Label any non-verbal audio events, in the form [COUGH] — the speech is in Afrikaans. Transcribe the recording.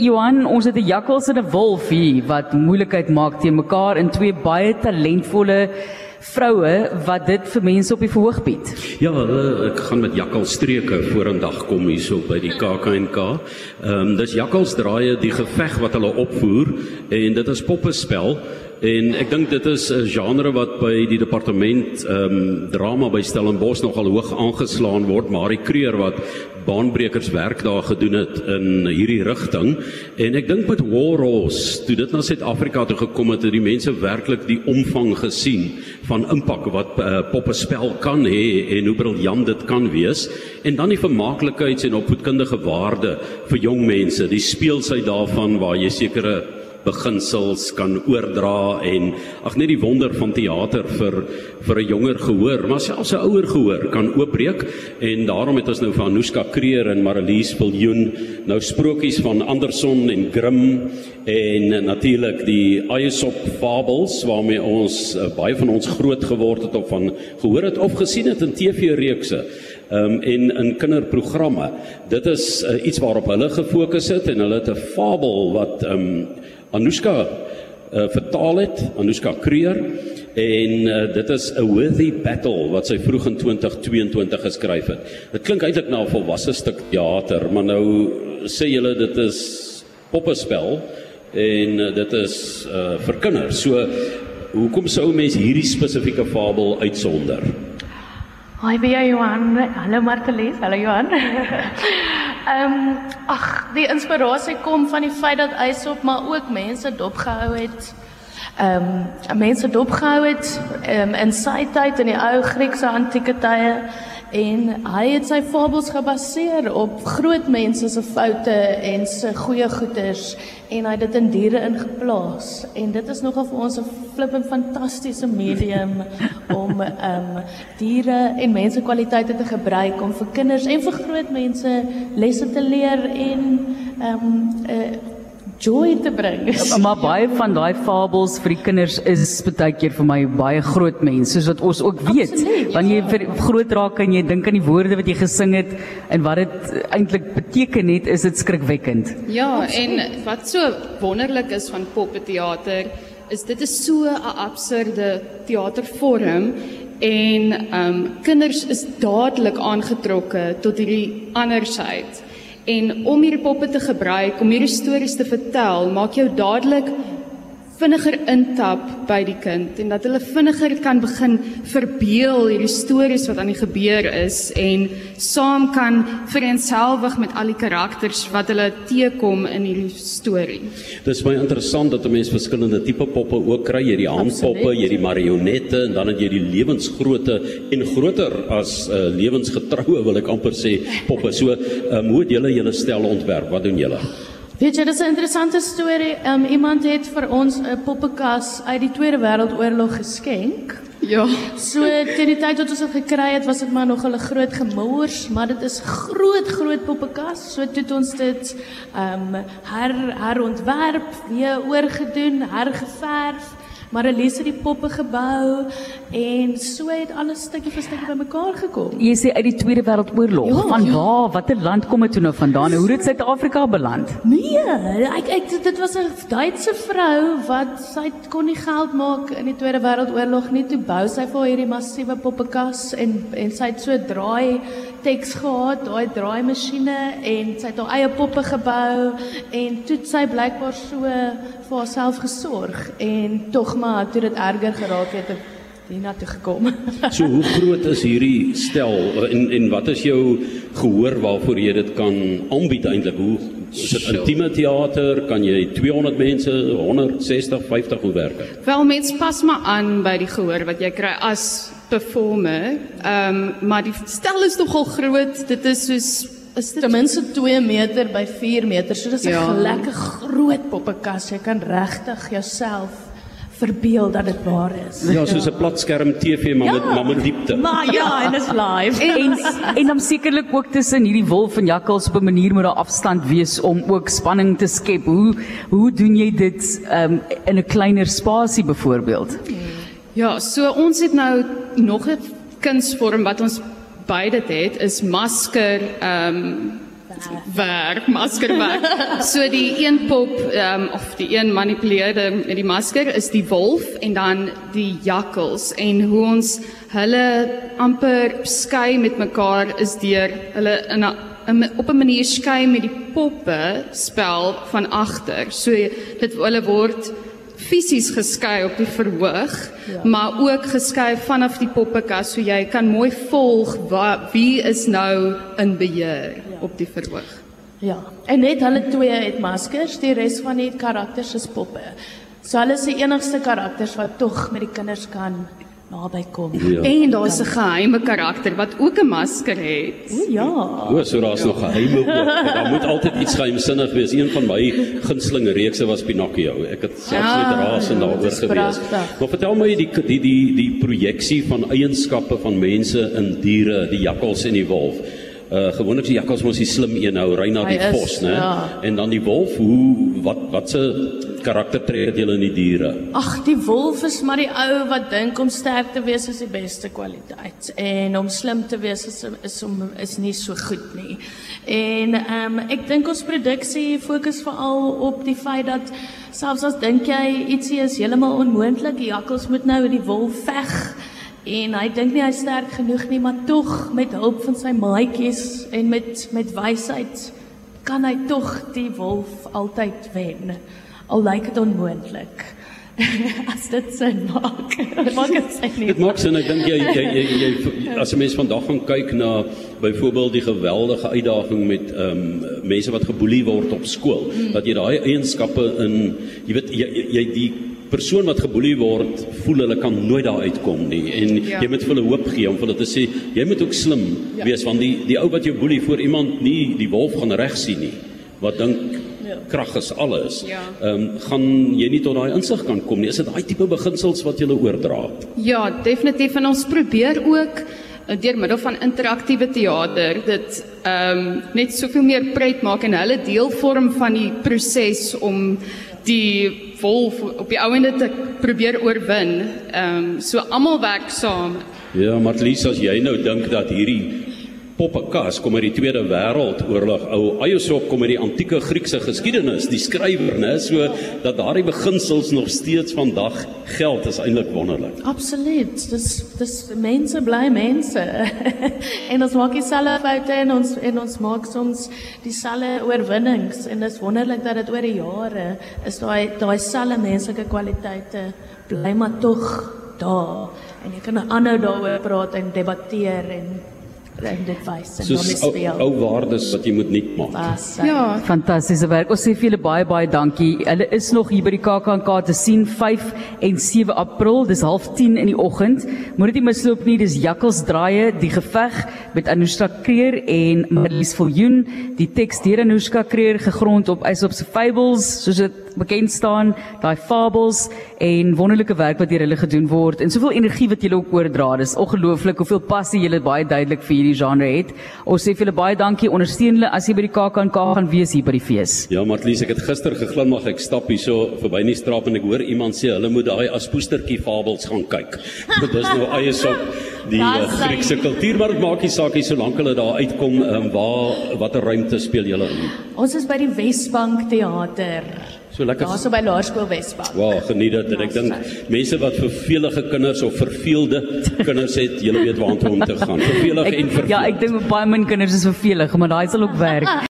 Johan, ons het 'n jakkals en 'n wolf hier wat moeilikheid maak teen mekaar in twee baie talentvolle vroue wat dit vir mense op die verhoog bied. Ja, hulle ek gaan met jakkalstreke vorendag kom hierso by die KAKNK. Ehm um, dis jakkalsdraaie die geveg wat hulle opvoer en dit is poppespel En ek dink dit is 'n genre wat by die departement ehm um, drama by Stellenbosch nogal hoog aangeslaan word, maar die kreer wat baanbrekers werk daar gedoen het in hierdie rigting. En ek dink met War Horse, toe dit na Suid-Afrika toe gekom het, het die mense werklik die omvang gesien van impak wat uh, poppespel kan hê en hoe briljant dit kan wees. En dan die vermaaklikheids- en opvoedkundige waarde vir jong mense, die speelsheid daarvan waar jy sekere beginsels kan oordra en ag net die wonder van teater vir vir 'n jonger gehoor, maar selfs 'n ouer gehoor kan oopbreek. En daarom het ons nou van Anushka Kreer en Marlies Viljoen nou sprokies van Anderson en Grimm en natuurlik die Aesop fabels waarmee ons uh, baie van ons groot geword het of van gehoor het of gesien het in TV-reekse um, en in kinderprogramme. Dit is uh, iets waarop hulle gefokus het en hulle het 'n fabel wat um, Anushka uh, vertaal het, Anushka Kreer en uh, dit is 'n worthy battle wat sy vroeg in 2022 geskryf het. Dit klink eintlik na 'n volwasse stuk teater, maar nou sê julle dit is poppespel en uh, dit is uh, vir kinders. So hoekom sou mense hierdie spesifieke fabel uitsonder? Hi, jy Johan? Hallo Martelies. Hallo Johan. [LAUGHS] Ehm um, ag, die inspirasie kom van die feit dat Aesop maar ook mense dopgehou het. Ehm um, mense dopgehou het um, in sy tyd in die ou Griekse antieke tye en hy het sy fabels gebaseer op groot mense se foute en se goeie goeders en hy het dit in diere ingeplaas. En dit is nogal vir ons 'n flippend fantastiese medium [LAUGHS] om ehm um, diere en mense kwaliteite te gebruik om vir kinders en vir groot mense lesse te leer en ehm um, uh, joy te bring. [LAUGHS] Ja, maar baie van daai fabels vir die kinders is baie keer vir my baie groot mense, soos wat ons ook weet. Absoluut, Wanneer jy ja. groot raak en jy dink aan die woorde wat jy gesing het en wat dit eintlik beteken het, is dit skrikwekkend. Ja, Absoluut. en wat so wonderlik is van poppeteater is dit is so 'n absurde teatervorm en ehm um, kinders is dadelik aangetrokke tot hierdie andersheid. En om hierdie poppe te gebruik om hierdie stories te vertel, maak jou dadelik vinniger intap by die kind en dat hulle vinniger kan begin verbeel hierdie stories wat aan die gebeur is en saam kan vereensgewig met al die karakters wat hulle teekom in hierdie storie. Dit is baie interessant dat 'n mens verskillende tipe poppe ook kry, jy die handpoppe, jy die marionette en dan het jy die lewensgrootte en groter as uh, lewensgetroue wil ek amper sê poppe. So, um, hoe het julle julle stel ontwerp? Wat doen julle? Weet jy, dit is 'n interessante storie. Um, iemand het vir ons 'n poppekas uit die Tweede Wêreldoorlog geskenk. Ja. So teen die tyd wat ons dit gekry het, was dit maar nog 'n groot gemors, maar dit is groot groot poppekas. So toe het ons dit ehm um, her herontwerp, weer oorgedoen, hergeverf maar Elise het die poppe gebou en so het alles stukkie vir stukkie bymekaar gekom. Jy sê uit die Tweede Wêreldoorlog. Ja, van ja. waar? Watter land kom dit toe nou vandaan? Hoe het Suid-Afrika beland? Nee, ek ek dit was 'n Duitse vrou wat sy kon nie geld maak in die Tweede Wêreldoorlog nie. Toe bou sy vir hierdie massiewe poppekas en en sy het so draai teks gehad, daai draai masjiene en sy het haar eie poppe gebou en toe sy blykbaar so vir haarself gesorg en tog maar toe dit erger geraak het, het hierna toe gekom. [LAUGHS] so hoe groot is hierdie stel en en wat is jou gehoor waarvoor jy dit kan aanbied eintlik? Hoe is dit intieme teater? Kan jy 200 mense, 160, 50 hoe werk dit? Wel mens pas maar aan by die gehoor wat jy kry as performer. Ehm um, maar die stel is nogal groot. Dit is soos is dit ten minste 2 meter by 4 meter. So dis 'n ja. lekker groot poppekas. Jy kan regtig jouself verbeel dat dit waar is. [LAUGHS] Ja, soos 'n platskerm TV maar ja, met maar met diepte. Maar ja, en dit is live. [LAUGHS] en en dan sekerlik ook tussen hierdie wolf en jakkals op 'n manier moet daar afstand wees om ook spanning te skep. Hoe hoe doen jy dit um, in 'n kleiner spasie byvoorbeeld? Ja, so ons het nou nog 'n kunsvorm wat ons beide het is masker ehm um, werk, maskerwerk. So die een pop um, of die een manipuleerder met die masker is die wolf en dan die jakkals en hoe ons hulle amper skei met mekaar is deur hulle in 'n op 'n manier skei met die poppe spel van agter. So dit hulle word fisies geskei op die verhoog, ja. maar ook geskei vanaf die poppekas so jy kan mooi volg wat wie is nou in beheer. Op die verhoog. Ja. En net hulle twee het maskers, die res van die karakters is poppe. So hulle is die enigste karakters wat tog met die kinders kan naby kom. Ja. En daar's 'n geheime karakter wat ook 'n masker het. O ja. O, so daar's ja. nog geheime ook. Daar moet altyd iets geheimsinnig wees. Een van my gunsteling reekse was Pinocchio. Ek het selfs ja, met raas en daaroor gewees. Maar vertel my die die die die projeksie van eienskappe van mense in diere, die jakkals en die wolf. Uh gewoonlik die jakkals mos die slim een nou, ry na die vos, né? Ja. En dan die wolf, hoe wat wat se karaktertrek het julle in die diere? Ag, die wolf is maar die ou wat dink om sterk te wees is die beste kwaliteit en om slim te wees is is om is nie so goed nie. En ehm um, ek dink ons produksie fokus veral op die feit dat selfs as dink jy ietsie is heeltemal onmoontlik, die jakkals moet nou die wolf veg en hy dink nie hy sterk genoeg nie, maar tog met hulp van sy maatjies en met met wysheid kan hy tog die wolf altyd wen al lyk dit onmoontlik. [LAUGHS] as dit sin maak. [LAUGHS] maak dit sin nie. Dit maak sin. Ek dink jy jy jy, jy as 'n mens vandag gaan kyk na byvoorbeeld die geweldige uitdaging met ehm um, mense wat geboelie word op skool, hmm. dat jy daai eienskappe in jy weet jy, jy die persoon wat geboelie word, voel hulle kan nooit daar uitkom nie en ja. jy moet vir hulle hoop gee om vir hulle te sê jy moet ook slim ja. wees want die die ou wat jou boelie voor iemand nie die wolf gaan reg sien nie. Wat dink krag is alles. Ja. Ehm ja. um, gaan jy nie tot daai insig kan kom nie. Is dit daai tipe beginsels wat jy oordra? Ja, definitief en ons probeer ook eh, deur middel van interaktiewe teater dit ehm um, net soveel meer pret maak en hulle deel vorm van die proses om die wolf op die ouende te probeer oorwin. Ehm um, so almal werk saam. Ja, maar Lisa, as jy nou dink dat hierdie Poppekas kom uit die Tweede Wêreldoorlog. Ou Aiosop kom uit die antieke Griekse geskiedenis, die skrywer, né, so dat daardie beginsels nog steeds vandag geld is eintlik wonderlik. Absoluut. Dis dis mense bly mense. [LAUGHS] en ons maak dieselfde foute en ons en ons maak soms dieselfde oorwinnings en dis wonderlik dat dit oor die jare is daai daai selfde menslike kwaliteite bly maar tog daar en jy kan aanhou daaroor praat en debatteer en dit wys en dan is die ou waardes wat jy moet nuut maak. Was, ja, fantastiese werk. Ons sê vir julle baie baie dankie. Hulle is nog hier by die KAKNK te sien 5 en 7 April. Dis 09:30 in die oggend. Moet dit nie misloop nie. Dis Jakkals Draaie, die geveg met Anushka Kreer en Marlies Viljoen. Die teks deur Anushka Kreer gegrond op Aesop se fables, soos dit bekend staan, daai fables en wonderlike werk wat deur hulle gedoen word en soveel energie wat julle ook oordra. Dis ongelooflik hoeveel passie julle baie duidelik vir hierdie genre het. Ons sê vir julle baie dankie. Ondersteun hulle as jy by die KAKNK gaan wees hier by die fees. Ja, Marlies, ek het gister geglimlag. Ek stap hierso verby in die straat en ek hoor iemand sê hulle moet daai aspoestertjie fables gaan kyk. [LAUGHS] Dit is nou eie sop die uh, Griekse kultuur maar dit maak nie saak nie solank hulle daar uitkom um, waar watter ruimte speel julle in Ons is by die Wesbank teater So lekker. Daarso by Laerskool Wesbank. Wow, geniet dit en ek dink mense wat vervelige kinders of verveelde kinders het, julle weet waar om te gaan. Vervelig en verveel. Ja, ek dink baie min kinders is vervelig, maar daai sal ook werk.